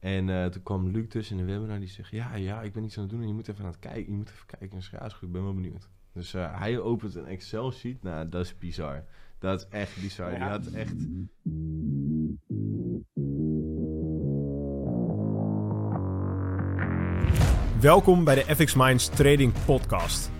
En eh, toen kwam Luc tussen in de webinar die zegt, ja, ja, ik ben iets aan het doen en je moet even aan het kijken. Je moet even kijken. En ik zeg, ja, is goed, ik ben wel benieuwd. Dus eh, hij opent een Excel-sheet. Nou, dat is bizar. Dat is echt bizar. Die had echt... Welkom bij de FX Minds Trading Podcast.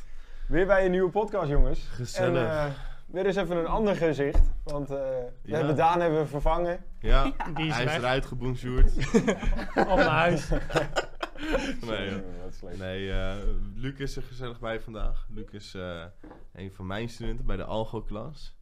Weer bij een nieuwe podcast, jongens. Gezellig. En eh, weer eens even een ander gezicht. Want eh, we Ja. hebben Daan hebben we vervangen. Ja, Die is hij is eruit gebonjourd. Op naar huis. nee, joh. dat is slecht. nee eh, Luc is er gezellig bij vandaag. Luc is eh, een van mijn studenten bij de Algo-klas.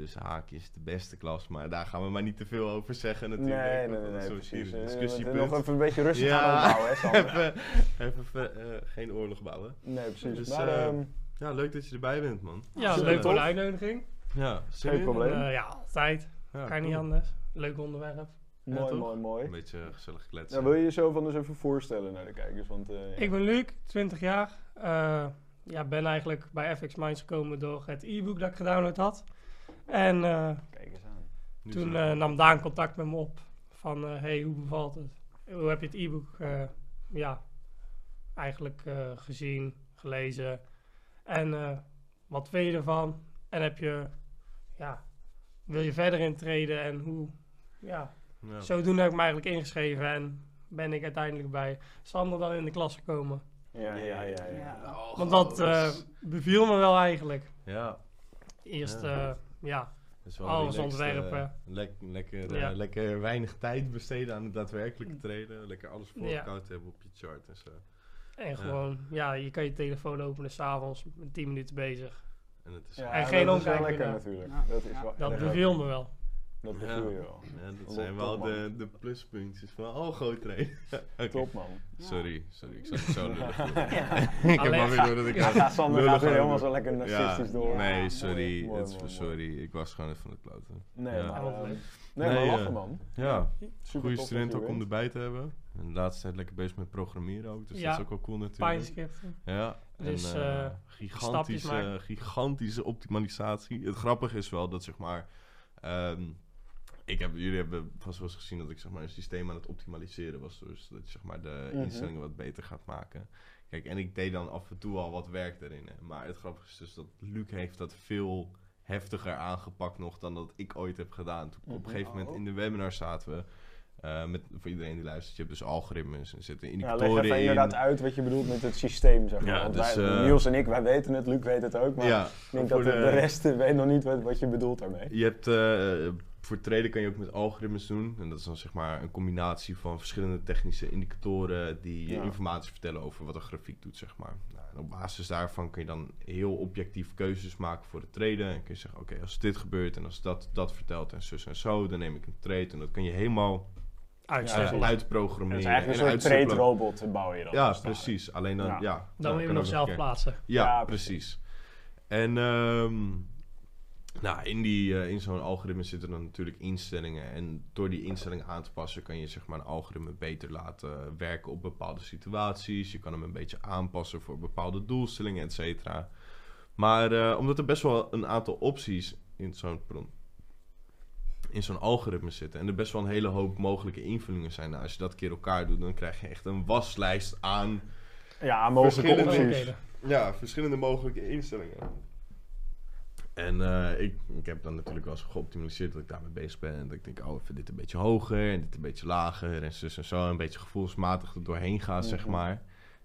Tussen haakjes de beste klas, maar daar gaan we maar niet te veel over zeggen Nee, natuurlijk. nee, nee, nee, precies. serieus Eh, we discussiepunt. moeten nog even een beetje rustig Ja. gaan opbouwen, hè even, even eh, geen oorlog bouwen. Nee, precies. Dus, maar eh, ehm, Ja, leuk dat je erbij bent, man. Ja, Super leuk voor de uitnodiging. Ja, Geen probleem. Ja, altijd. Ja, kan niet anders. Leuk onderwerp. mooi, mooi, mooi. Een beetje gezellig kletsen. Nou, wil je jezelf anders even voorstellen naar de kijkers? Want, eh, ja. Ik ben Luc, 20 jaar. Eh, ja, ben eigenlijk bij FX Minds gekomen door het e-book dat ik gedownload had. En eh, Kijk eens aan. Nu toen eh, nam Daan contact met me op. Van, eh, hey, hoe bevalt het? Hoe heb je het e-book eh, ja, eigenlijk eh, gezien, gelezen? En eh, wat vind je ervan? En heb je, ja, wil je verder intreden? En hoe, ja, ja. Zodoende heb ik me eigenlijk ingeschreven en ben ik uiteindelijk bij Sander dan in de klas gekomen. Ja, ja, ja. ja. Oh, Want dat eh, beviel me wel eigenlijk. Ja, Eerst, Ja. Ja dat is wel Alles relaxed, eh, ontwerpen. lek- lekker, Ja. eh, lekker weinig tijd besteden aan het daadwerkelijke traden. Lekker alles Ja. voorgekoud hebben op je chart en zo. en gewoon, ja, je kan je telefoon openen s'avonds met 10 minuten bezig. En het is Ja, En geen dat is wel omkijken lekker natuurlijk. Ja. Dat is wel Dat beviel me wel. Dat Ja. beviel je wel. Ja, dat zijn wel top, de, de pluspuntjes van al groot. Oké. Top man. Sorry, sorry, ik zat het zo lullig. Ja. Ik heb Alleen- maar weer door dat ik Ja, Sander lullig gaat weer helemaal zo lekker narcistisch door. Nee, Ja, sorry. mooi, het is mooi, mooi. sorry. Ik was gewoon even van het kloten. Nee, Ja. maar, Ja, nee, Nee, maar eh, lachen man. Ja, Super goede student ook om erbij te hebben. En de laatste tijd lekker bezig met programmeren ook. Dus Ja. dat is ook wel cool natuurlijk. Ja, Dus, en, eh, eh, gigantische, gigantische optimalisatie. Het grappige is wel dat zeg maar. ehm, ik heb, jullie hebben vast wel eens gezien dat ik zeg maar een systeem aan het optimaliseren was. Dus dat je zeg maar de Mhm. instellingen wat beter gaat maken. Kijk, en ik deed dan af en toe al wat werk erin. Hè. Maar het grappige is dus dat Luc heeft dat veel heftiger aangepakt nog dan dat ik ooit heb gedaan. Toen op een Mhm. gegeven moment Oh. in de webinar zaten we. eh, met, voor iedereen die luistert, je hebt dus algoritmes en er zitten Ja, indicatoren leg even in. inderdaad uit wat je bedoelt met het systeem, zeg maar. Ja, Want dus, wij, eh, Niels en ik, wij weten het, Luc weet het ook, maar ja, ik denk dat de, de rest weet nog niet wat, wat je bedoelt daarmee. Je hebt eh, voor traden kan je ook met algoritmes doen. En dat is dan zeg maar een combinatie van verschillende technische indicatoren die je Ja. informatie vertellen over wat een grafiek doet, zeg maar. Nou, en op basis daarvan kun je dan heel objectief keuzes maken voor het traden. En kun je zeggen, oké, als dit gebeurt en als dat dat vertelt en zus en zo, dan neem ik een trade. En dat kun je helemaal uh, Het uitprogrammeren. is eigenlijk en een soort uitstippelen. trade-robot bouw je dan. Ja, precies. Alleen dan, Ja. ja. Dan dat moet je kan hem nog zelf plaatsen. Ja, Ja, precies. En ehm, nou, in, die, eh, in zo'n algoritme zitten dan natuurlijk instellingen. En door die instellingen aan te passen kan je zeg maar, een algoritme beter laten werken op bepaalde situaties. Je kan hem een beetje aanpassen voor bepaalde doelstellingen, et cetera. Maar eh, omdat er best wel een aantal opties in zo'n in zo'n algoritme zitten. En er best wel een hele hoop mogelijke invullingen zijn. Nou, als je dat keer elkaar doet, dan krijg je echt een waslijst aan Ja, mogelijke Verschillende opties. Ja, verschillende mogelijke instellingen. En eh, ik, ik heb dan natuurlijk wel eens geoptimaliseerd dat ik daarmee bezig ben. En dat ik denk, oh, vind dit een beetje hoger en dit een beetje lager. En zus en zo. Een beetje gevoelsmatig er doorheen gaan, zeg maar.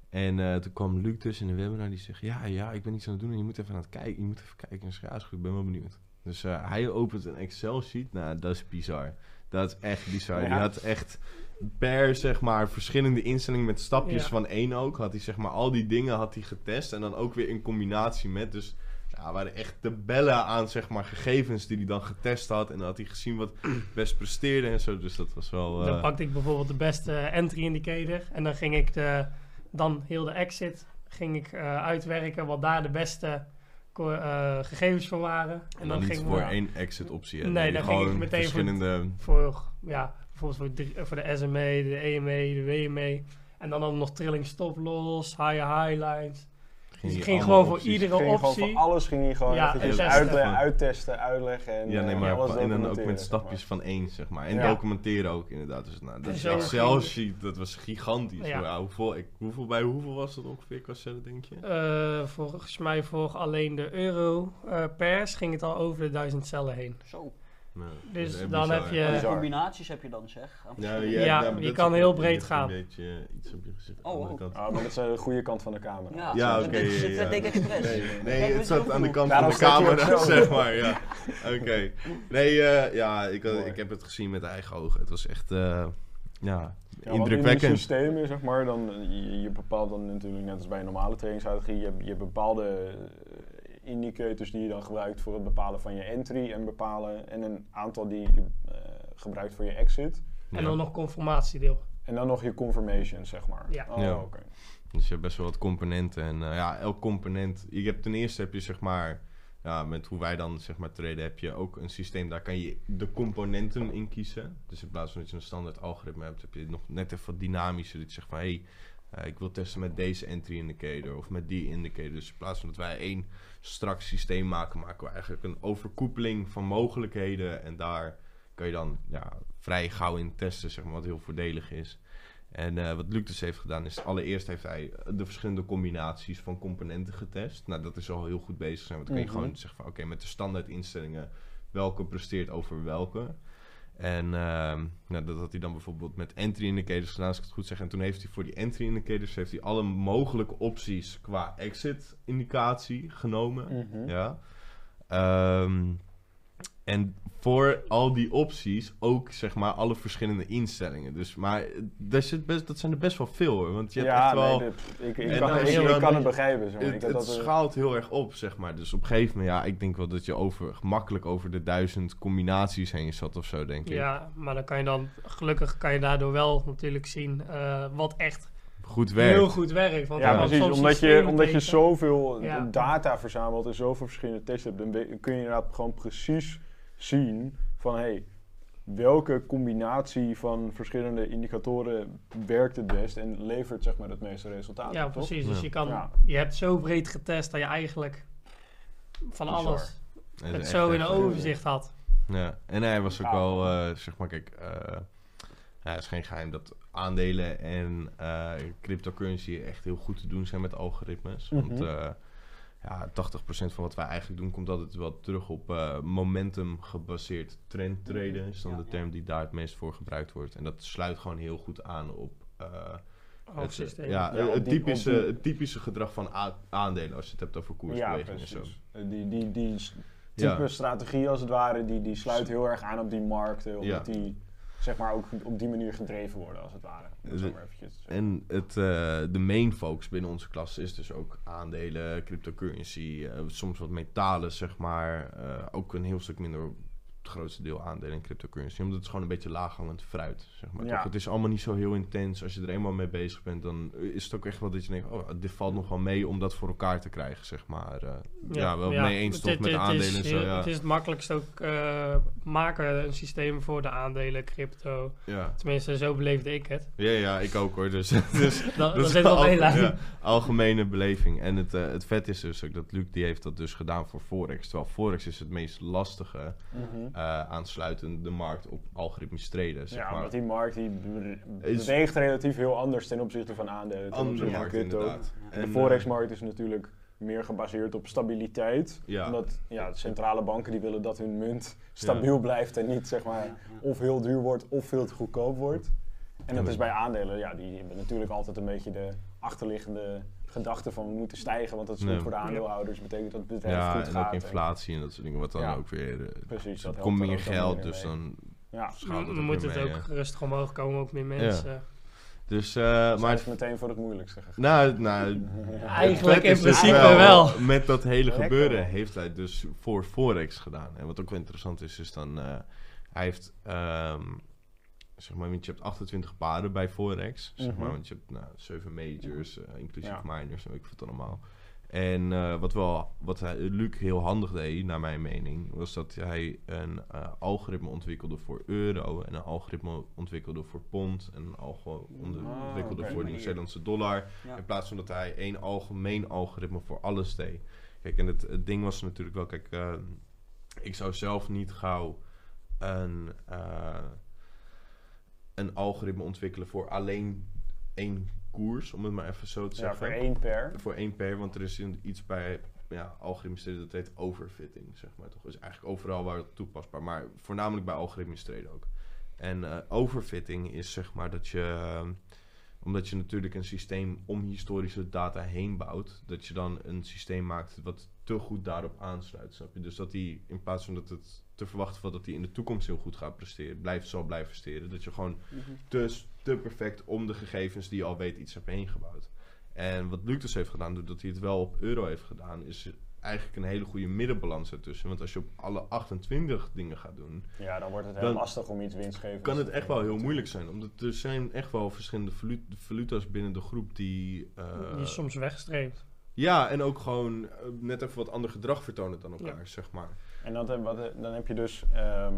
En eh, toen kwam Luc tussen in de webinar die zegt, ja, ja, ik ben iets aan het doen en je moet even aan het kijken. Je moet even kijken. En ik zeg, ja, is goed, ik ben wel benieuwd. Dus eh, hij opent een Excel-sheet. Nou, dat is bizar. Dat is echt bizar. Ja. Die had echt per, zeg maar, verschillende instellingen met stapjes Ja. van één ook. Had hij, zeg maar, al die dingen had hij getest. En dan ook weer in combinatie met, dus... Ja, waren echt de bellen aan, zeg maar, gegevens die hij dan getest had. En dan had hij gezien wat best presteerde en zo. Dus dat was wel... eh, Dan pakte ik bijvoorbeeld de beste entry indicator en dan ging ik de dan heel de exit ging ik eh, uitwerken wat daar de beste eh, gegevens voor waren. En dan niet ging voor één exit optie. hè. Nee, dan ging ik meteen voor verschillende... voor, ja, bijvoorbeeld voor, drie- eh, voor de SME, de EME, de WME. En dan ook nog trilling stop loss, high highlights. Dus ik je ging gewoon voor opties. iedere Ging je gewoon optie. voor alles ging je gewoon Ja, eventjes en testen. uitle- uittesten, uitleggen en Ja, nee, eh, maar alles en dan ook met zeg stapjes maar. van één, zeg maar. En Ja. documenteren ook, inderdaad. Dus, nou, dat is Excel ging- sheet, dat was gigantisch. Ja. Hoeveel, ik, hoeveel, bij hoeveel was dat ongeveer qua cellen, denk je? Eh, volgens mij voor alleen de euro eh, pers ging het al over de duizend cellen heen. Zo. Nou, Dus is dan heb je- bizar. combinaties heb je dan zeg? Ja, verschillende- Ja, je is kan heel je breed gaan. Een beetje eh, iets op je gezicht. Oh, aan de andere oh. kant. Ah, maar dat is de goede kant van de camera. Ja, Ja, oké. is het, ja, eh, Denk Express. Nee, nee we het zat aan de kant van de camera, zeg maar. Ja. Oké. Nee, eh, ja, ik, had- Mooi. ik heb het gezien met eigen ogen. Het was echt, eh, ja, Ja, want in indrukwekkend. systemen, zeg maar, dan, eh, je, je bepaalt dan natuurlijk net als bij een normale trainingsstrategie, je, je bepaalde eh, indicators die je dan gebruikt voor het bepalen van je entry en bepalen en een aantal die je eh, gebruikt voor je exit. Ja. En dan nog conformatiedeel. En dan nog je confirmation, zeg maar. Ja. Oh, Ja. oké. Dus je hebt best wel wat componenten. En eh, ja, elk component. Je hebt ten eerste heb je zeg maar. Ja, met hoe wij dan zeg maar treden, heb je ook een systeem. Daar kan je de componenten in kiezen. Dus in plaats van dat je een standaard algoritme hebt, heb je nog net even wat dynamischer. Dat je zegt van hé, hey, ik wil testen met deze entry indicator of met die indicator. Dus in plaats van dat wij één strak systeem maken, maken we eigenlijk een overkoepeling van mogelijkheden. En daar kan je dan ja, vrij gauw in testen, zeg maar, wat heel voordelig is. En eh, wat Luc dus heeft gedaan is, allereerst heeft hij de verschillende combinaties van componenten getest. Nou, dat is al heel goed bezig zijn, want dan kun je Mhm. gewoon zeggen van, oké, met de standaard instellingen, welke presteert over welke. En ehm, nou, dat had hij dan bijvoorbeeld met entry indicators gedaan, als ik het goed zeg. En toen heeft hij voor die entry indicators, heeft hij alle mogelijke opties qua exit indicatie genomen. Mhm. Ja. Ehm, en voor al die opties ook zeg maar alle verschillende instellingen. Dus maar eh, daar zit best, dat zijn er best wel veel hoor. Want je hebt ja, echt wel. nee, dit- ik, ik kan, ik het begrijpen. Zeg maar. ik het dat, eh, schaalt heel erg op, zeg maar. Dus op een gegeven moment, ja, ik denk wel dat je over, gemakkelijk over de duizend combinaties heen zat of zo, denk ik. Ja, maar dan kan je dan, gelukkig kan je daardoor wel natuurlijk zien eh, wat echt Goed werk. heel goed werkt. Want Ja, precies. Omdat je, omdat je zoveel Ja. data verzamelt en zoveel verschillende tests hebt, dan kun je inderdaad gewoon precies zien van hey, welke combinatie van verschillende indicatoren werkt het best en levert zeg maar het meeste resultaat. Ja, toch? precies. Dus je, kan, Ja. je hebt zo breed getest dat je eigenlijk van Bizar. alles het echt zo in een overzicht had. Ja, en hij was ook Ja. wel, eh, zeg maar, kijk, eh, ja, het is geen geheim dat aandelen en eh, cryptocurrency echt heel goed te doen zijn met algoritmes. Want Mhm. eh, ja, 80% van wat wij eigenlijk doen komt altijd wel terug op eh, momentum gebaseerd trend traden. Is dan Ja, de ja. term die daar het meest voor gebruikt wordt. En dat sluit gewoon heel goed aan op eh, Half het, systeem. ja, Ja, op het, typische, op het typische gedrag van aandelen als je het hebt over Ja, koersbeweging en zo. precies. Eh, Die, die, die type Ja. strategie als het ware, die, die sluit heel erg aan op die markten, omdat Ja. die zeg maar ook op die manier gedreven worden als het ware. En het, eh, de main focus binnen onze klas is dus ook aandelen, cryptocurrency, eh, soms wat metalen, zeg maar. Eh, ook een heel stuk minder, het grootste deel aandelen en cryptocurrency. Omdat het gewoon een beetje laaghangend fruit, zeg maar. Ja. Toch? Het is allemaal niet zo heel intens. Als je er eenmaal mee bezig bent, dan is het ook echt wel dat je denkt... oh, dit valt nog wel mee om dat voor elkaar te krijgen, zeg maar. Eh, ja, wel mee eens toch met aandelen is zo, heel- ja. Het is het makkelijkst ook eh, maken een systeem voor de aandelen, crypto. ja. Tenminste, zo beleefde ik het. Ja, ja, ik ook hoor. Dus, dus Dat, is lijn. ja, algemene beleving. En het, eh, het vet is dus ook dat Luc die heeft dat dus gedaan voor Forex. Terwijl Forex is het meest lastige Mhm. Eh aansluiten de markt op algoritmisch traden. Zeg Ja, maar. want die markt die beweegt relatief heel anders ten opzichte van aandelen. Ten Andere opzichte van markt crypto. inderdaad. En de forexmarkt is natuurlijk meer gebaseerd op stabiliteit. Ja. Omdat ja, de centrale banken die willen dat hun munt stabiel blijft en niet zeg maar of heel duur wordt of veel te goedkoop wordt. En dat is bij aandelen, ja, die hebben natuurlijk altijd een beetje de achterliggende gedachte van we moeten stijgen, want dat is goed Nee. voor de aandeelhouders, betekent dat het bedrijf ja, goed en gaat. ook inflatie en dat soort dingen. Wat dan Ja. ook weer... eh, Precies, dat komt er meer geld, dus mee. dan Ja, schaalt het Dan ook moet het mee, ook ja. rustig omhoog komen, ook meer mensen. Dus, eh, maar maar... het is meteen voor het moeilijkste gegaan. Nou, nou, Eigenlijk in dus principe wel. Met dat hele Lekker. gebeuren heeft hij dus voor Forex gedaan. En wat ook wel interessant is, is dan... eh, hij heeft... ehm, zeg maar, want je hebt 28 paden bij Forex. Zeg maar, Mhm. want je hebt nou, 7 majors, eh, inclusief Ja. minors en weet ik wat allemaal. En eh, wat, wel, wat hij, Luc heel handig deed, naar mijn mening, was dat hij een eh, algoritme ontwikkelde voor euro en een algoritme ontwikkelde voor pond en een algoritme Ah, ontwikkelde voor de Nieuw-Zeelandse dollar. Ja. In plaats van dat hij één algemeen algoritme voor alles deed. Kijk, en het, het ding was natuurlijk wel, kijk, ik zou zelf niet gauw een, een algoritme ontwikkelen voor alleen één koers, om het maar even zo te Ja, zeggen. voor één per. Voor één per, want er is iets bij ja, algoritmisch traden dat heet overfitting, zeg maar toch. Dus eigenlijk overal waar het toepasbaar, maar voornamelijk bij algoritmisch traden ook. En eh, overfitting is zeg maar dat je, eh, omdat je natuurlijk een systeem om historische data heen bouwt, dat je dan een systeem maakt wat te goed daarop aansluit, snap je? Dus dat die, in plaats van dat het te verwachten valt dat hij in de toekomst heel goed gaat presteren, blijft, zal blijven presteren. Dat je gewoon Mhm. te, te perfect om de gegevens die je al weet iets hebt heen gebouwd. En wat Luc dus heeft gedaan, doordat hij het wel op euro heeft gedaan, is eigenlijk een hele goede middenbalans ertussen. Want als je op alle 28 dingen gaat doen, Ja, dan wordt het heel lastig om iets winstgevends kan het echt wel heel moeilijk zijn. Omdat er zijn echt wel verschillende valu- valuta's binnen de groep die... eh, die soms wegstreept. Ja, en ook gewoon eh, net even wat ander gedrag vertonen dan elkaar, Ja. zeg maar. En dat, wat, dan heb je dus ehm,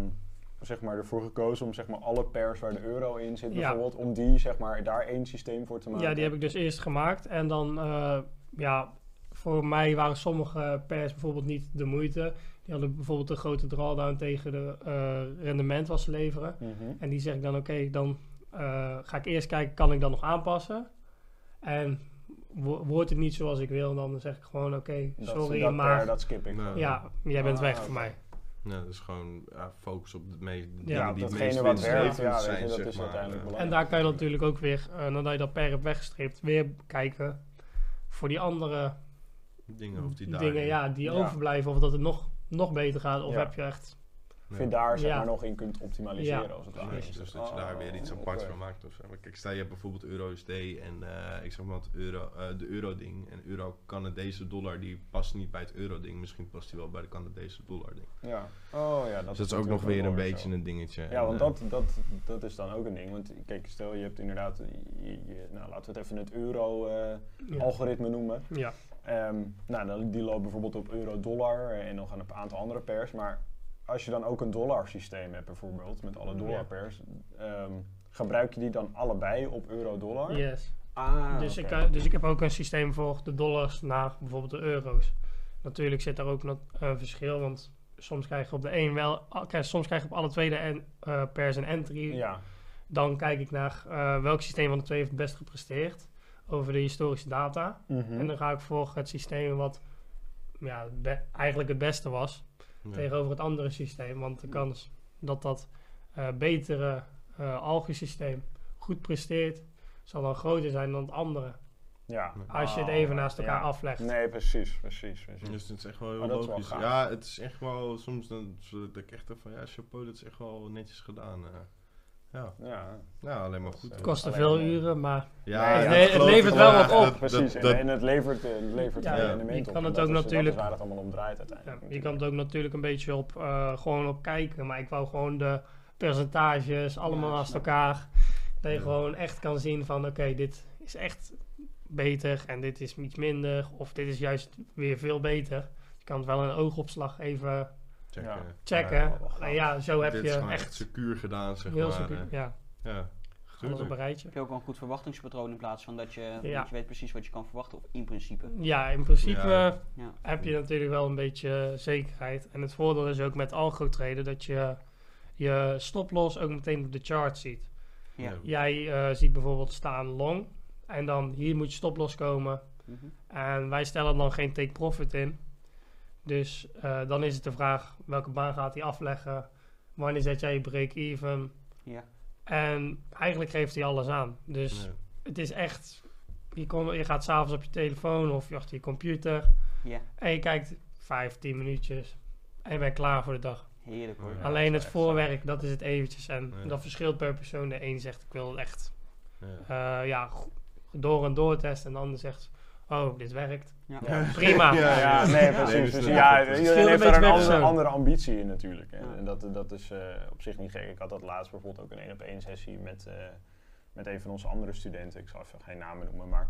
zeg maar ervoor gekozen om zeg maar alle pairs waar de euro in zit Ja. bijvoorbeeld, om die zeg maar daar één systeem voor te maken. Ja, die heb ik dus eerst gemaakt. En dan, eh, ja, voor mij waren sommige pers bijvoorbeeld niet de moeite. Die hadden bijvoorbeeld een grote drawdown tegen de eh, rendement was leveren. Mhm. En die zeg ik dan, oké, dan eh, ga ik eerst kijken, kan ik dan nog aanpassen? En wordt het niet zoals ik wil, dan zeg ik gewoon, oké, sorry, dat maar pair, dat skip ik. Nou, ja, jij bent Ah, weg voor mij. Ja, dat is gewoon ja, focus op de meest, Ja, dingen die het meest wat werkt, winstgevend ja, weet zijn, je, dat zeg is maar. uiteindelijk Eh, belangrijk. En daar kan je natuurlijk ook weer, eh, nadat je dat per hebt weggestreept, weer kijken voor die andere dingen of die dingen ja, die Ja. overblijven. Of dat het nog, nog beter gaat. Of Ja. heb je echt... Of je daar zeg Ja. maar nog in kunt optimaliseren Ja. als het ware. Precies, dus dat je daar Oh, weer iets aparts oké. van maakt of zo. Maar kijk, stel je hebt bijvoorbeeld euro-USD en eh, ik zeg maar wat euro, eh, de euro-ding. En euro-Canadese dollar, die past niet bij het euro-ding. Misschien past die wel bij de Canadese dollar-ding. Ja. Oh ja, dat Dus dat is ook nog weer een beetje zo. een dingetje. Ja, want eh, dat, dat, dat is dan ook een ding. Want kijk, stel je hebt inderdaad, je, je- nou, laten we het even het Ja. euro-algoritme noemen. ja. Ehm, nou, dan, die loopt bijvoorbeeld op euro-dollar en nog een aantal andere pairs. Maar als je dan ook een dollar systeem hebt bijvoorbeeld, met alle Ja. dollar pairs, ehm, gebruik je die dan allebei op euro-dollar? Yes. Ah, dus, ik, dus ik heb ook een systeem voor de dollars naar bijvoorbeeld de euro's. Natuurlijk zit daar ook nog een verschil, want soms krijg je op de een wel, soms krijg je op alle twee de en, eh, pers een entry. Ja, Dan kijk ik naar eh, welk systeem van de twee heeft het best gepresteerd over de historische data. Mhm. En dan ga ik voor het systeem wat ja, eigenlijk het beste was ja. tegenover het andere systeem. Want de kans dat dat eh, betere eh algosysteem goed presteert, zal dan groter zijn dan het andere. ja. Als je het Oh, even naast elkaar ja. aflegt. Nee, precies, precies. precies. Dus het is echt wel heel wel logisch. ja, het is echt wel soms dan dat ik echt van ja, chapeau, dat is echt wel netjes gedaan. eh. Ja. Ja, ja, alleen maar goed. Het kostte veel maar- uren, maar Ja, Nee, het levert wel wat op. Dat- precies. dat- en, dat- en het levert, het levert Ja, je kan op. het ook natuurlijk- waar het allemaal om draait ja, uiteindelijk. je kan het ook natuurlijk een beetje op, eh, gewoon op kijken. Maar ik wou gewoon de percentages allemaal naast elkaar. Dat je Ja. gewoon echt kan zien van oké, dit is echt beter en dit is iets minder. Of dit is juist weer veel beter. Je kan het wel in een oogopslag even Checken. Ja. checken. En ja, zo heb Dit je is gewoon echt echt secuur gedaan, zeg heel maar. secuur. Ja, ja, alles op tuurlijk. een rijtje. Heb je ook wel een goed verwachtingspatroon in plaats van dat je, Ja. dat je weet precies wat je kan verwachten, of in principe. Ja, in principe Ja. Heb je natuurlijk wel een beetje zekerheid. En het voordeel is ook met algo traden dat je je stoploss ook meteen op de chart ziet. Ja. Jij eh, ziet bijvoorbeeld staan long en dan hier moet je stoploss komen. Mhm. En wij stellen dan geen take profit in. Dus eh, dan is het de vraag welke baan gaat hij afleggen? Wanneer zet jij je break-even? Ja. En eigenlijk geeft hij alles aan. Dus het is echt... Je, kom, je gaat s'avonds op je telefoon of achter je computer... ja, En je kijkt 5, 10 minuutjes en je bent klaar voor de dag. heerlijk hoor. Ja. Alleen het voorwerk, dat is het eventjes. En Ja. dat verschilt per persoon. De een zegt ik wil het echt Ja. eh, ja, door en door testen. En de ander zegt oh, dit werkt. Ja. Ja. Prima. Ja, Ja, nee, Nee, precies. dus ja, iedereen heeft een er een andere, ambitie in natuurlijk. En dat, dat is eh, op zich niet gek. Ik had dat laatst bijvoorbeeld ook een één op één sessie met, eh, met een van onze andere studenten. Ik zal even geen namen noemen, maar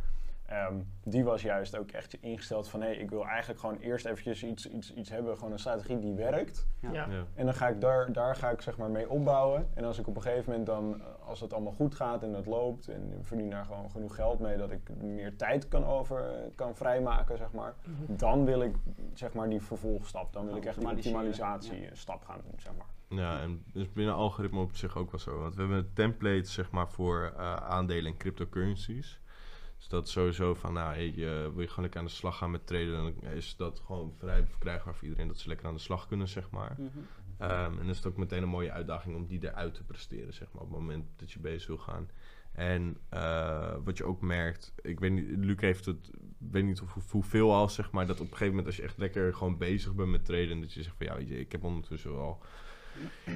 ehm, die was juist ook echt ingesteld van... hé, ik wil eigenlijk gewoon eerst eventjes iets, iets, iets hebben, gewoon een strategie die werkt. Ja. En dan ga ik daar, daar ga ik zeg maar mee opbouwen. En als ik op een gegeven moment dan, als het allemaal goed gaat en het loopt en ik verdien daar gewoon genoeg geld mee dat ik meer tijd kan over kan vrijmaken, zeg maar. Mhm. Dan wil ik zeg maar die vervolgstap. Dan wil ik echt die optimalisatie stap gaan doen, zeg maar. Ja, en dus binnen algoritme op zich ook wel zo. Want we hebben een template zeg maar, voor eh, aandelen en cryptocurrencies. Dus dat is sowieso van, nou, hey, je, wil je gewoon lekker aan de slag gaan met traden, dan is dat gewoon vrij verkrijgbaar voor iedereen dat ze lekker aan de slag kunnen, zeg maar. Mhm. Ehm, en dan is het ook meteen een mooie uitdaging om die eruit te presteren, zeg maar, op het moment dat je bezig wil gaan. En eh, wat je ook merkt, ik weet niet, Luc heeft het, ik weet niet of, hoeveel al, zeg maar, dat op een gegeven moment als je echt lekker gewoon bezig bent met traden, dat je zegt van ja, weet je, ik heb ondertussen wel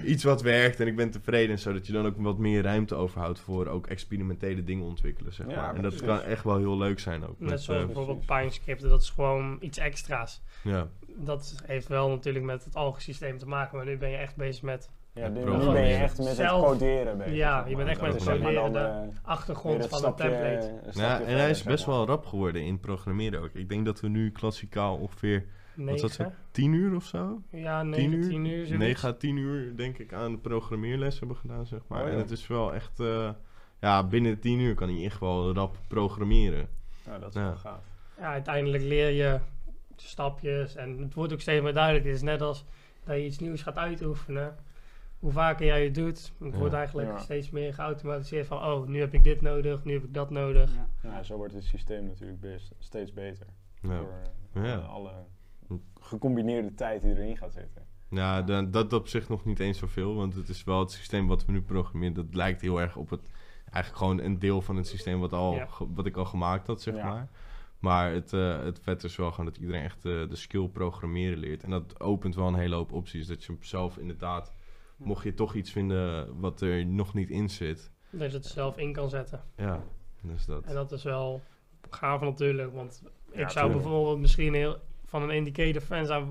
iets wat werkt en ik ben tevreden, zodat je dan ook wat meer ruimte overhoudt voor ook experimentele dingen ontwikkelen, zeg Ja, maar. En dat precies. kan echt wel heel leuk zijn ook. Net met, zoals eh, bijvoorbeeld. PineScript, dat is gewoon iets extra's. ja. Dat heeft wel natuurlijk met het algosysteem te maken, maar nu ben je echt bezig met Ja, nu, ben je echt met Zelf- het coderen bezig. Ja, je bent echt met het coderen, dan, de achtergrond van stapje- de template. een Ja, en hij is best wel rap geworden in programmeren ook. Ik denk dat we nu klassikaal ongeveer Wat is dat zo? Negen? 10 uur of zo? Ja, 10 9, uur? 10 uur. zoiets. 9 à 10 uur, denk ik, aan programmeerles hebben gedaan, zeg maar. Oh, ja. En het is wel echt... eh, ja, binnen 10 uur kan hij echt wel rap programmeren. Ja, dat is Ja. wel gaaf. Ja, uiteindelijk leer je stapjes en het wordt ook steeds meer duidelijk. Het is net als dat je iets nieuws gaat uitoefenen. Hoe vaker jij het doet, het Ja. wordt eigenlijk Ja. steeds meer geautomatiseerd van oh, nu heb ik dit nodig, nu heb ik dat nodig. Ja. Ja, zo wordt het systeem natuurlijk best, steeds beter. Ja. Door eh, Ja. alle gecombineerde tijd die erin gaat zitten. Ja, dan, dat op zich nog niet eens zoveel, want het is wel het systeem wat we nu programmeren. Dat lijkt heel erg op het, eigenlijk gewoon een deel van het systeem wat, al, Ja. wat ik al gemaakt had, zeg Ja. maar. Maar het, eh, het vet is wel gewoon dat iedereen echt eh, de skill programmeren leert. En dat opent wel een hele hoop opties. Dat je zelf inderdaad, mocht je toch iets vinden wat er nog niet in zit. Dat je het zelf in kan zetten. Ja, dus dat. En dat is wel gaaf natuurlijk, want ik Ja, zou tuurlijk. bijvoorbeeld misschien heel van een indicator fan zijn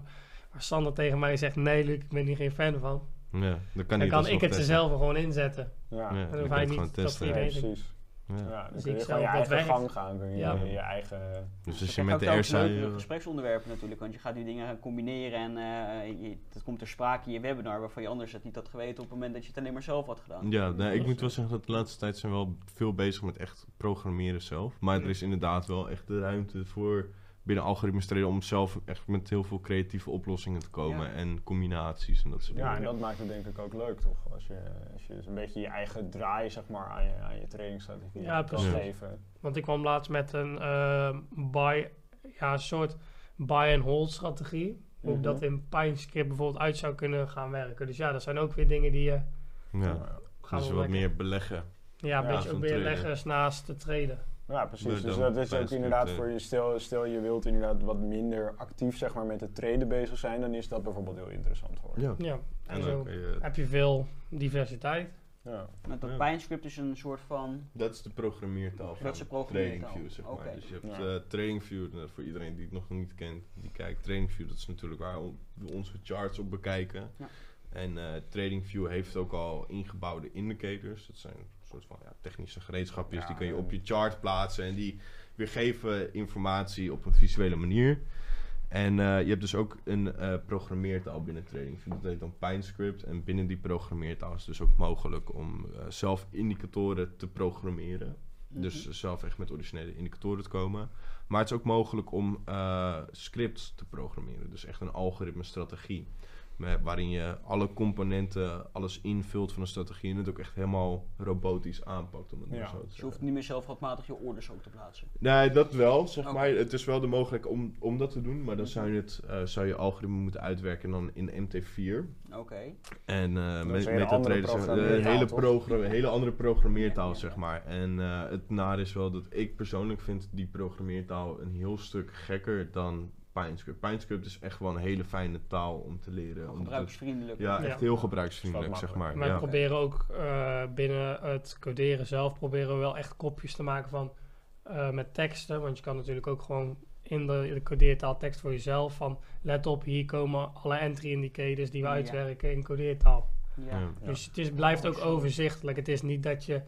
waar Sander tegen mij zegt nee Luc, ik ben hier geen fan van. Ja, dan kan, Dan kan ik het er zelf gewoon inzetten. Ja, dan dan hoef je hij het niet testen. precies. Ja. Ja, dan Dus kun ik je zelf gewoon je eigen werkt. gang gaan. Kun je Ja. je eigen... Dus als je met de RSI... gespreksonderwerpen natuurlijk, want je gaat die dingen gaan combineren en eh, je, dat komt ter sprake in je webinar waarvan je anders het niet had geweten op het moment dat je het alleen maar zelf had gedaan. Ja, nee, ik moet wel zeggen dat de laatste tijd zijn we wel veel bezig met echt programmeren zelf. Maar er is inderdaad wel echt de ruimte voor binnen algoritmes treden om zelf echt met heel veel creatieve oplossingen te komen Ja. en combinaties en dat soort Ja, en dingen. dat maakt het denk ik ook leuk, toch? Als je, als je dus een beetje je eigen draai, zeg maar, aan je, aan je trainingsstrategie Ja, kan precies. geven. Want ik kwam laatst met een eh, buy, ja, een soort buy and hold strategie. Hoe Mhm. dat in PineScript bijvoorbeeld uit zou kunnen gaan werken. Dus ja, dat zijn ook weer dingen die je Ja, gaan dus wat meer beleggen. Ja, een Ja, beetje ook weer leggers naast te treden. Ja, precies. Dus dan dat is ook inderdaad het, voor je, stel, stel je wilt inderdaad wat minder actief zeg maar, met het traden bezig zijn, dan is dat bijvoorbeeld heel interessant voor je. Ja, Ja, en en zo je... heb je veel diversiteit. Ja. Met dat Ja. PineScript is een soort van... Dat is de programmeertaal van Dat is de programmeertaal. TradingView, zeg maar. Dus je hebt Ja. eh, TradingView, nou, voor iedereen die het nog niet kent, die kijkt. TradingView, dat is natuurlijk waar we onze charts op bekijken. Ja. En eh TradingView heeft ook al ingebouwde indicators. Dat zijn soort van ja, technische gereedschapjes, Ja, die kun je op je chart plaatsen. En die weergeven informatie op een visuele manier. En eh, je hebt dus ook een eh, programmeertaal binnen TradingView. Dat heet dan PineScript. En binnen die programmeertaal is het dus ook mogelijk om eh, zelf indicatoren te programmeren. Dus Mhm. zelf echt met originele indicatoren te komen. Maar het is ook mogelijk om scripts te programmeren. Dus echt een algoritme-strategie. Met- Waarin je alle componenten, alles invult van een strategie. En het ook echt helemaal robotisch aanpakt. Om het Ja. zo te Dus je zeggen. hoeft niet meer zelf handmatig je orders ook te plaatsen. Nee, dat wel, zeg Oké. maar. Het is wel de mogelijkheid om, om dat te doen. Maar dan Mhm. zou je, het, eh, zou je algoritme moeten uitwerken dan in MT4. Oké. En eh is met een hele, hele andere programmeertaal, Ja, ja, ja. zeg maar. En eh, het nare is wel dat ik persoonlijk vind die programmeertaal een heel stuk gekker dan PineScript. PineScript is echt wel een hele fijne taal om te leren. Gebruiksvriendelijk. ja, Ja. echt heel gebruiksvriendelijk, zeg maar. Maar we proberen ook eh, binnen het coderen zelf proberen we wel echt kopjes te maken van eh, met teksten. Want je kan natuurlijk ook gewoon in de, codeertaal tekst voor jezelf. Van let op, hier komen alle entry indicators die we Ja. uitwerken in codeertaal. Ja. Ja. Dus het is, blijft ook overzichtelijk. Het is niet dat je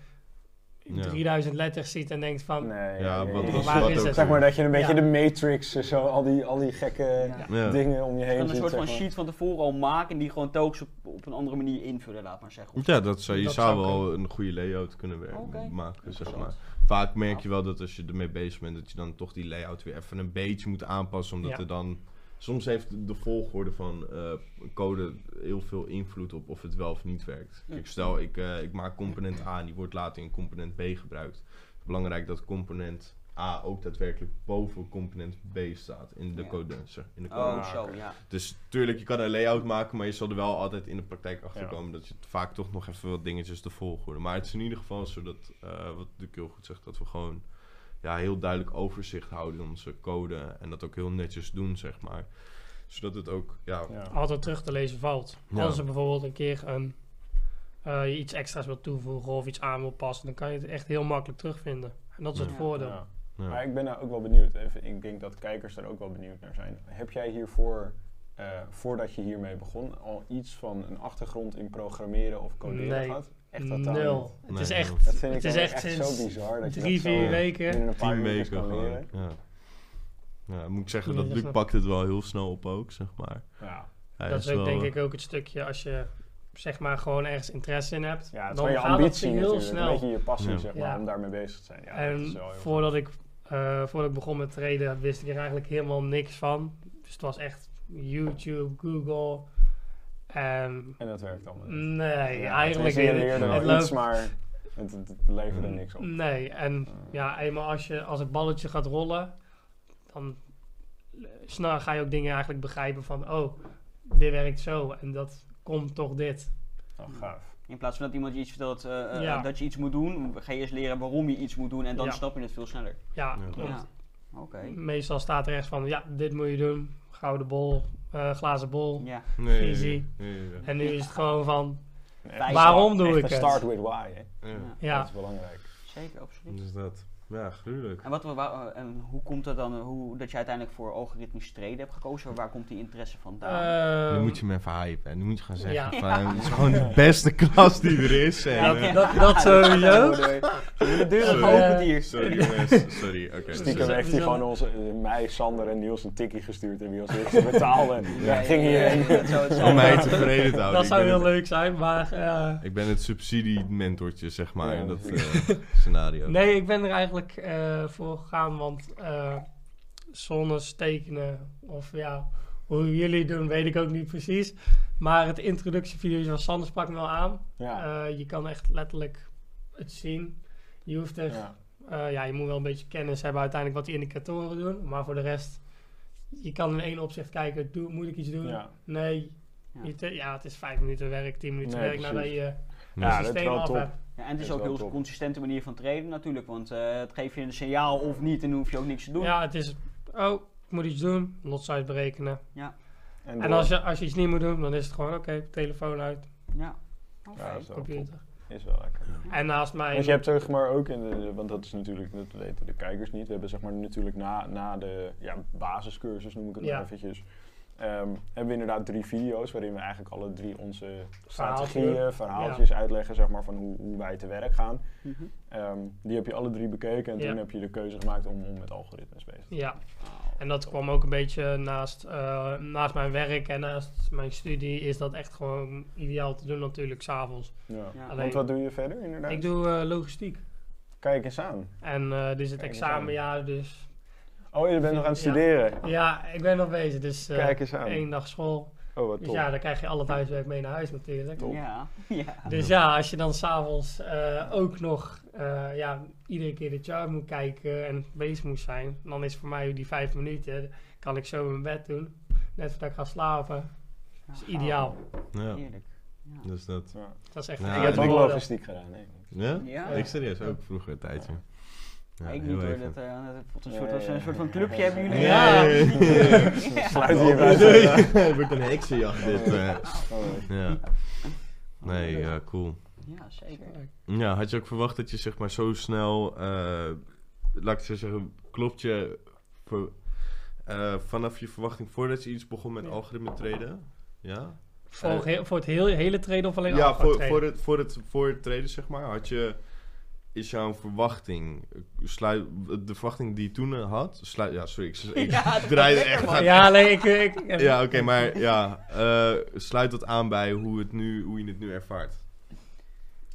Ja. 3000 letters ziet en denkt van... Nee, Ja, nee, wat nee. was Waar wat is het? Zeg maar dat je een beetje Ja. de Matrix, eh, zo, al, die, al die gekke Ja. Ja. dingen om je Je heen kan een soort van maar. sheet van tevoren al maken en die gewoon telkens op, op een andere manier invullen, laat maar zeggen. Ja, dat zou, je Dat zou zou wel een goede layout kunnen wer- Oké. maken, zeg maar. Vaak merk je wel dat als je ermee bezig bent, dat je dan toch die layout weer even een beetje moet aanpassen. Omdat Ja. er dan... Soms heeft de volgorde van eh, code heel veel invloed op of het wel of niet werkt. Ja. Kijk, stel ik, eh, ik maak component A en die wordt later in component B gebruikt. Het is belangrijk dat component A ook daadwerkelijk boven component B staat in de Ja. code. In de code. Oh, zo, ja. Dus tuurlijk, je kan een layout maken, maar je zal er wel altijd in de praktijk achter Ja. komen dat je vaak toch nog even wat dingetjes de volgorde. Maar het is in ieder geval zo dat, eh, wat Duke heel goed zegt, dat we gewoon ja, heel duidelijk overzicht houden in onze code en dat ook heel netjes doen, zeg maar. Zodat het ook, ja, Ja. altijd terug te lezen valt. Ja. Als er bijvoorbeeld een keer een, eh, je iets extra's wil toevoegen of iets aan wil passen, dan kan je het echt heel makkelijk terugvinden. En dat is het Ja. voordeel. Ja. ja. Maar ik ben daar ook wel benieuwd. Even, ik denk dat kijkers daar ook wel benieuwd naar zijn. Heb jij hiervoor, eh, voordat je hiermee begon, al iets van een achtergrond in programmeren of coderen Nee. gehad? Echt totaal Nul. niet. Het is echt, Dat vind ik het is echt, echt, sinds zo bizar dat je drie, zo vier weken. een paar tien weken kan gewoon. leren. Ja. ja, moet ik zeggen, dat Luc pakt het wel heel snel op ook, zeg maar. Ja, Hij dat is ook wel, denk eh, ik ook het stukje als je zeg maar gewoon ergens interesse in hebt. ja dan je gaat het ambitie heel snel. Een beetje je passie Ja. zeg maar, Ja. om daarmee bezig te zijn. Ja, dat is en wel heel voordat ik, eh, voordat ik begon met traden, wist ik er eigenlijk helemaal niks van. Dus het was echt YouTube, Google. En En dat werkt allemaal niet. nee, Ja, eigenlijk leerde het wel loopt- iets, maar het, het, leverde Mm. niks op. Nee, en Eh. ja, eenmaal als, je, als het balletje gaat rollen, dan eh, snel ga je ook dingen eigenlijk begrijpen van, oh, dit werkt zo en dat komt toch dit. Oh, gaaf. In plaats van dat iemand je iets vertelt eh, eh, Ja. dat je iets moet doen, ga je eerst leren waarom je iets moet doen en dan Ja. snap je het veel sneller. Ja, Ja. want Ja. Oké. meestal staat er echt van, ja, dit moet je doen, gouden bol, eh, glazen bol. Ja. nee, ja. En nu is het gewoon van, Waarom doe echt ik het? Start with why, hè. Ja. Ja. ja, Dat is belangrijk. Zeker, absoluut. Dus dat. Ja, gruwelijk. En, wat, eh, en hoe komt het dan, hoe, dat je uiteindelijk voor algoritmisch treden hebt gekozen? Waar komt die interesse vandaan? Nu Ehm, moet je me even hypen. En nu moet je gaan zeggen ja. van, het is gewoon de beste klas die er is. En, Ja, dat, dat sowieso. de deur is Sorry. geopend hier. Sorry jongens, sorry. Oké, Stiekem sorry. heeft hij gewoon onze, eh, mij, Sander en Niels een tikkie gestuurd en wie als eerste betaalde. Ja, Ja, ging ja, hierheen. ja, dat zou het Om mij tevreden te houden. Dat zou heel het- leuk zijn, maar eh, Ik ben het subsidie-mentortje, zeg maar, Ja, in dat eh, scenario. nee, ik ben er eigenlijk eh, voor gegaan, want eh zones tekenen of ja, hoe jullie doen weet ik ook niet precies. Maar het introductievideo van Sander sprak me wel aan. Ja. Eh, je kan echt letterlijk het zien. Je hoeft er, ja. eh, ja, je moet wel een beetje kennis hebben uiteindelijk wat die indicatoren doen. Maar voor de rest, je kan in één opzicht kijken, doe, moet ik iets doen? Ja. Nee. Ja. Je te- ja, het is vijf minuten werk, tien minuten Nee, werk nadat je Ja, het dat is systeem wel af top. hebt. Ja, en het is ook is een wel heel top. consistente manier van traden natuurlijk, want eh, het geeft je een signaal of niet en dan hoef je ook niks te doen. Ja, het is, oh, ik moet iets doen, lotsize berekenen. En, En als je, als je iets niet moet doen, dan is het gewoon, oké, telefoon uit, Ja. Oké. Ja, dat is wel computer. Is wel lekker. En naast mij, Want je hebt zeg maar ook, in de, want dat is natuurlijk, dat weten de kijkers niet. We hebben zeg maar natuurlijk na, na de ja, basiscursus, noem ik het Ja. maar eventjes. Ehm, hebben we inderdaad drie video's waarin we eigenlijk alle drie onze strategieën, verhaaltjes uitleggen, zeg maar, van hoe, hoe wij te werk gaan. Mhm. Ehm, die heb je alle drie bekeken en Ja. toen heb je de keuze gemaakt om, om met algoritmes bezig te zijn. ja, en dat kwam ook een beetje naast, eh, naast mijn werk en naast mijn studie, is dat echt gewoon ideaal te doen natuurlijk, s'avonds. Ja. Ja. Alleen- Want wat doe je verder inderdaad? Ik doe eh, logistiek. Kijk eens aan. En eh dit is het examenjaar, dus Oh, je bent nog aan het studeren. ja, ik ben nog bezig. Dus eh, Kijk eens aan. één dag school. Oh, wat Dus top. ja, dan krijg je al het huiswerk mee naar huis natuurlijk. Top. Ja. ja. Dus ja, als je dan s'avonds eh ook nog eh, ja, iedere keer de chart moet kijken en bezig moet zijn, dan is voor mij die vijf minuten, kan ik zo in mijn bed doen, net voordat ik ga slapen. Dat is Ja, ideaal. Ja, Heerlijk. Ja. dus dat. Ja. Dat is echt Ja, ik heb ik ook logistiek gedaan. Nee. Ja? Ja. Ik serieus ook vroeger een tijdje. Ja, ik niet hoor, dat, eh, dat een Ja, soort, een soort van clubje hebben jullie. Ja. Sluit hier nee. Het wordt een heksenjacht dit. eh. Oh, Ja. Nee, ja, cool. Ja, zeker. Ja, had je ook verwacht dat je zeg maar zo snel eh, laat ik zo zeggen, klopt je voor, eh, vanaf je verwachting voordat je iets begon met algoritme traden? Ja? Voor, Eh, voor het heel, hele treden of alleen ja, voor, voor, het, voor, het, voor het traden, zeg maar, had je, is jouw verwachting, eh, sluit, de verwachting die je toen eh, had, sluit, ja, sorry, ik, ik Ja, draai er echt aan. Ja, nee, ik... ik Ja, oké, maar ja, eh, sluit dat aan bij hoe, het nu, hoe je het nu ervaart.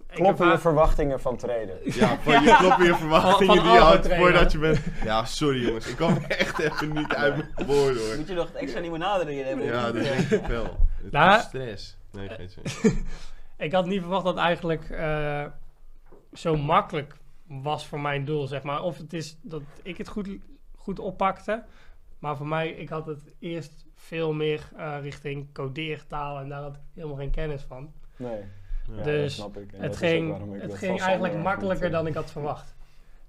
Kloppen je verwachtingen van traden? Ja, van je kloppen je verwachtingen Van- van die je had voordat je bent... Ja, sorry jongens, ik kan echt even niet uit mijn woorden hoor. Moet je nog extra limonade erin hebben? Ja, dat denk ik wel. Het Nou, is stress. Nee, geen zin. Ik had niet verwacht dat eigenlijk eh, zo makkelijk was voor mijn doel, zeg maar. Of het is dat ik het goed, goed oppakte. Maar voor mij, ik had het eerst veel meer eh, richting codeertaal en daar had ik helemaal geen kennis van. Nee. Ja, Dus dat snap ik. En dat het ging, ik het ging eigenlijk makkelijker dan ik had verwacht.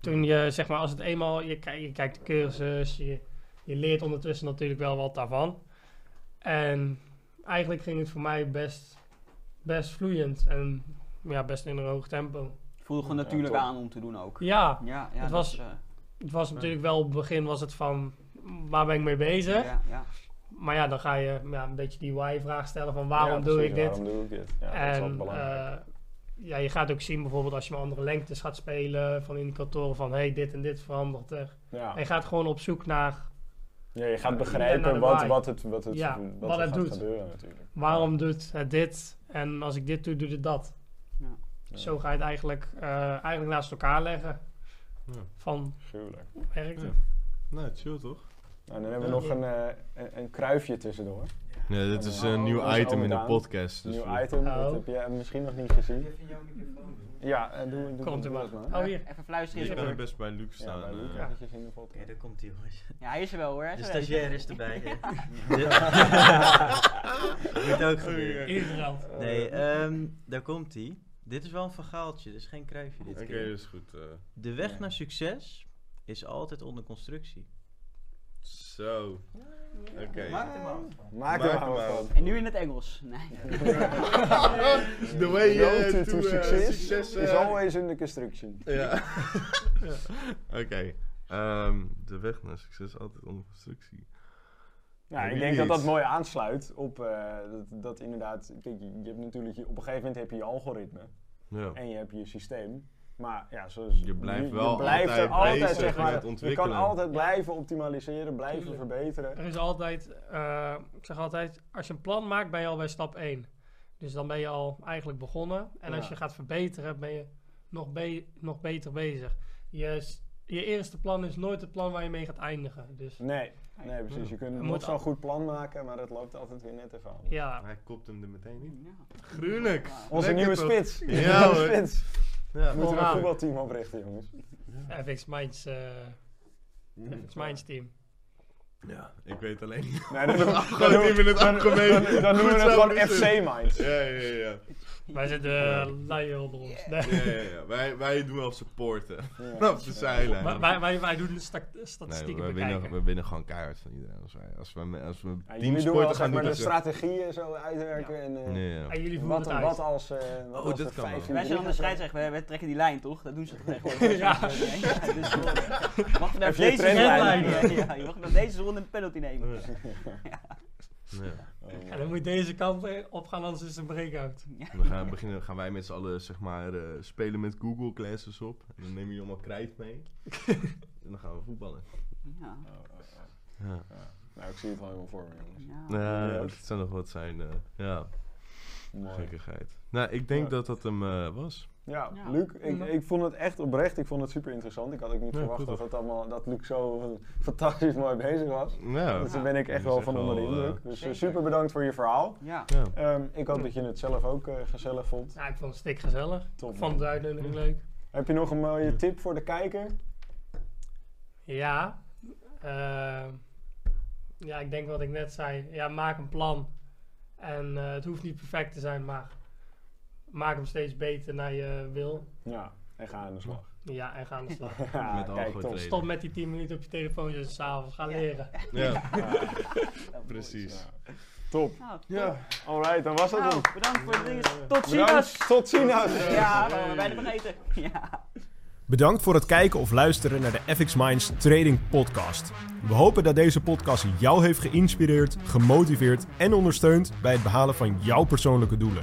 Toen je, zeg maar, als het eenmaal, je, je kijkt de cursus, je, je leert ondertussen natuurlijk wel wat daarvan. En eigenlijk ging het voor mij best, best vloeiend en ja, best in een hoog tempo. Voelde gewoon natuurlijk aan om te doen ook. Ja, Ja, ja Het dat was- is, eh, het was natuurlijk wel op het begin was het van, waar ben ik mee bezig? ja, ja. Maar ja, dan ga je ja, een beetje die why-vraag stellen van waarom Ja, doe ik dit? Waarom doe ik dit? Ja, dat is wel en belangrijk. eh, ja, je gaat ook zien bijvoorbeeld als je met andere lengtes gaat spelen van indicatoren van hey, dit en dit verandert er. ja. En je gaat gewoon op zoek naar ja, je gaat begrijpen wat, wat het, wat het, Ja, wat wat er het gaat doet. gebeuren natuurlijk. waarom doet het dit en als ik dit doe, doet het dat. Ja. Zo ga je het eigenlijk, eh, eigenlijk naast elkaar leggen. Ja. Van Gruwelijk. werkt het? Nou, chill toch? Nou, dan hebben we nog een, eh, een, een kruifje tussendoor. Ja, dit is Oh, een nieuw item in de podcast. Een Dus nieuw item, Oh. dat heb jij misschien nog niet gezien. Ja, en doe, doe, Komt doe er maar. Oh hier. Even fluisteren. Je is kan er- best bij Luc Ja, staan. bij Luc eh. eventjes in de podcast. Oké, daar komt hij jongens. Ja, hij is er wel hoor. De er stagiair is erbij. Moet ook gebeuren. Nee, ehm, daar komt hij. Dit is wel een verhaaltje, dus geen kruifje dit Oké, keer. dat is goed. eh. De weg Ja. naar succes is altijd onder constructie. Zo. Oké. Maak er Maak maar er wat maar van. En nu in het Engels. Nee. The way road eh, to, eh, success succes, is eh, always in the construction. Ja. Oké. Ehm, de weg naar succes is altijd onder constructie. Ja, ik denk dat dat mooi aansluit op eh, dat, dat inderdaad. Kijk, je, je hebt natuurlijk je- op een gegeven moment heb je je algoritme Ja. en je hebt je systeem. Maar ja, zoals Je blijft je, wel er altijd altijd bezig zeg maar, je kan altijd blijven optimaliseren, blijven Tuurlijk. verbeteren. Er is altijd, eh, ik zeg altijd, als je een plan maakt, ben je al bij stap 1. Dus dan ben je al eigenlijk begonnen. En als je gaat verbeteren, ben je nog, be- nog beter bezig. Je, je eerste plan is nooit het plan waar je mee gaat eindigen. Dus Nee, nee precies. Je kunt Je nog moet zo'n goed plan maken, maar het loopt altijd weer net even anders. ja, Hij kopt hem er meteen in. Ja. Gruwelijk. Onze nieuwe spits. Ja, nieuwe hoor. spits. Ja. We moeten een voetbalteam oprichten, jongens. FX Minds, eh, FX Minds team. Ja, ik weet alleen niet. Nee, dan, Gewoon tien minuten dan, afgemeten. dan, dan noemen we het gewoon FC eh, Minds. Ja, ja, ja. Wij zitten uh, luien onder ons. Nee. ja, ja, ja. Wij, wij doen wel supporten. Ja. Op de zijlijn. Maar wij, wij, wij doen de sta- Nee, statistieken we bekijken. winnen, we winnen gewoon keihard van iedereen. Als, wij, als, we, als we Ja, jullie doen wel zeg gaan maar doen, de dat strategieën zo uitwerken. En, eh, Nee, ja. En jullie wat, wat als, eh wat Oh, er kan wel. 15 Wij zijn dan de scheidsrechter, wij, wij trekken die lijn toch? Dat doen ze toch tegenwoordig? Ja. Dus wacht naar deze ronde. Ja, ja, je mag naar deze ronde een penalty nemen. Ja. Dan moet je deze kant op gaan, anders is het een breakout. Dan gaan, beginnen, gaan wij met z'n allen zeg maar, eh, spelen met Google Classes op. En dan neem je allemaal krijt mee. en dan gaan we voetballen. Ja. Oh, oh, oh. Ja, Nou, ik zie het wel helemaal voor me, jongens. Ja. ja Ja. dat zou nog wat zijn. eh, ja, Mooi. gekkigheid. Nou, ik denk Ja. dat dat hem eh, was. Ja, Ja. Luc, ik, Ja. ik vond het echt oprecht. Ik vond het super interessant. Ik had ook niet Ja, verwacht dat, het allemaal, dat Luc zo fantastisch mooi bezig was. Ja, Dus daar ben ik echt wel van onder de indruk. eh, Dus eh, zeker. super bedankt voor je verhaal. Ja. ja. Ehm, ik hoop dat je het zelf ook eh, gezellig vond. Ja, ik vond het stik gezellig. Top, Ik vond de uitnodiging leuk. Heb je nog een mooie tip voor de kijker? Ja. ehm, ja, ik denk wat ik net zei. Ja, maak een plan. En eh, het hoeft niet perfect te zijn, maar maak hem steeds beter naar je wil. Ja, en ga aan de slag. Ja, en ga aan de slag. Ja, Met kijk, top. Stop met die 10 minuten op je telefoon en s'avonds. Ga leren. ja, Ja, precies. ja. Top. Nou. Ja. Alright, dan was het Nou, hem. bedankt voor het ding. Tot ziens! Tot ziens. Ja, we bijna vergeten. Ja. Bedankt voor het kijken of luisteren naar de FX Minds Trading Podcast. We hopen dat deze podcast jou heeft geïnspireerd, gemotiveerd en ondersteund bij het behalen van jouw persoonlijke doelen.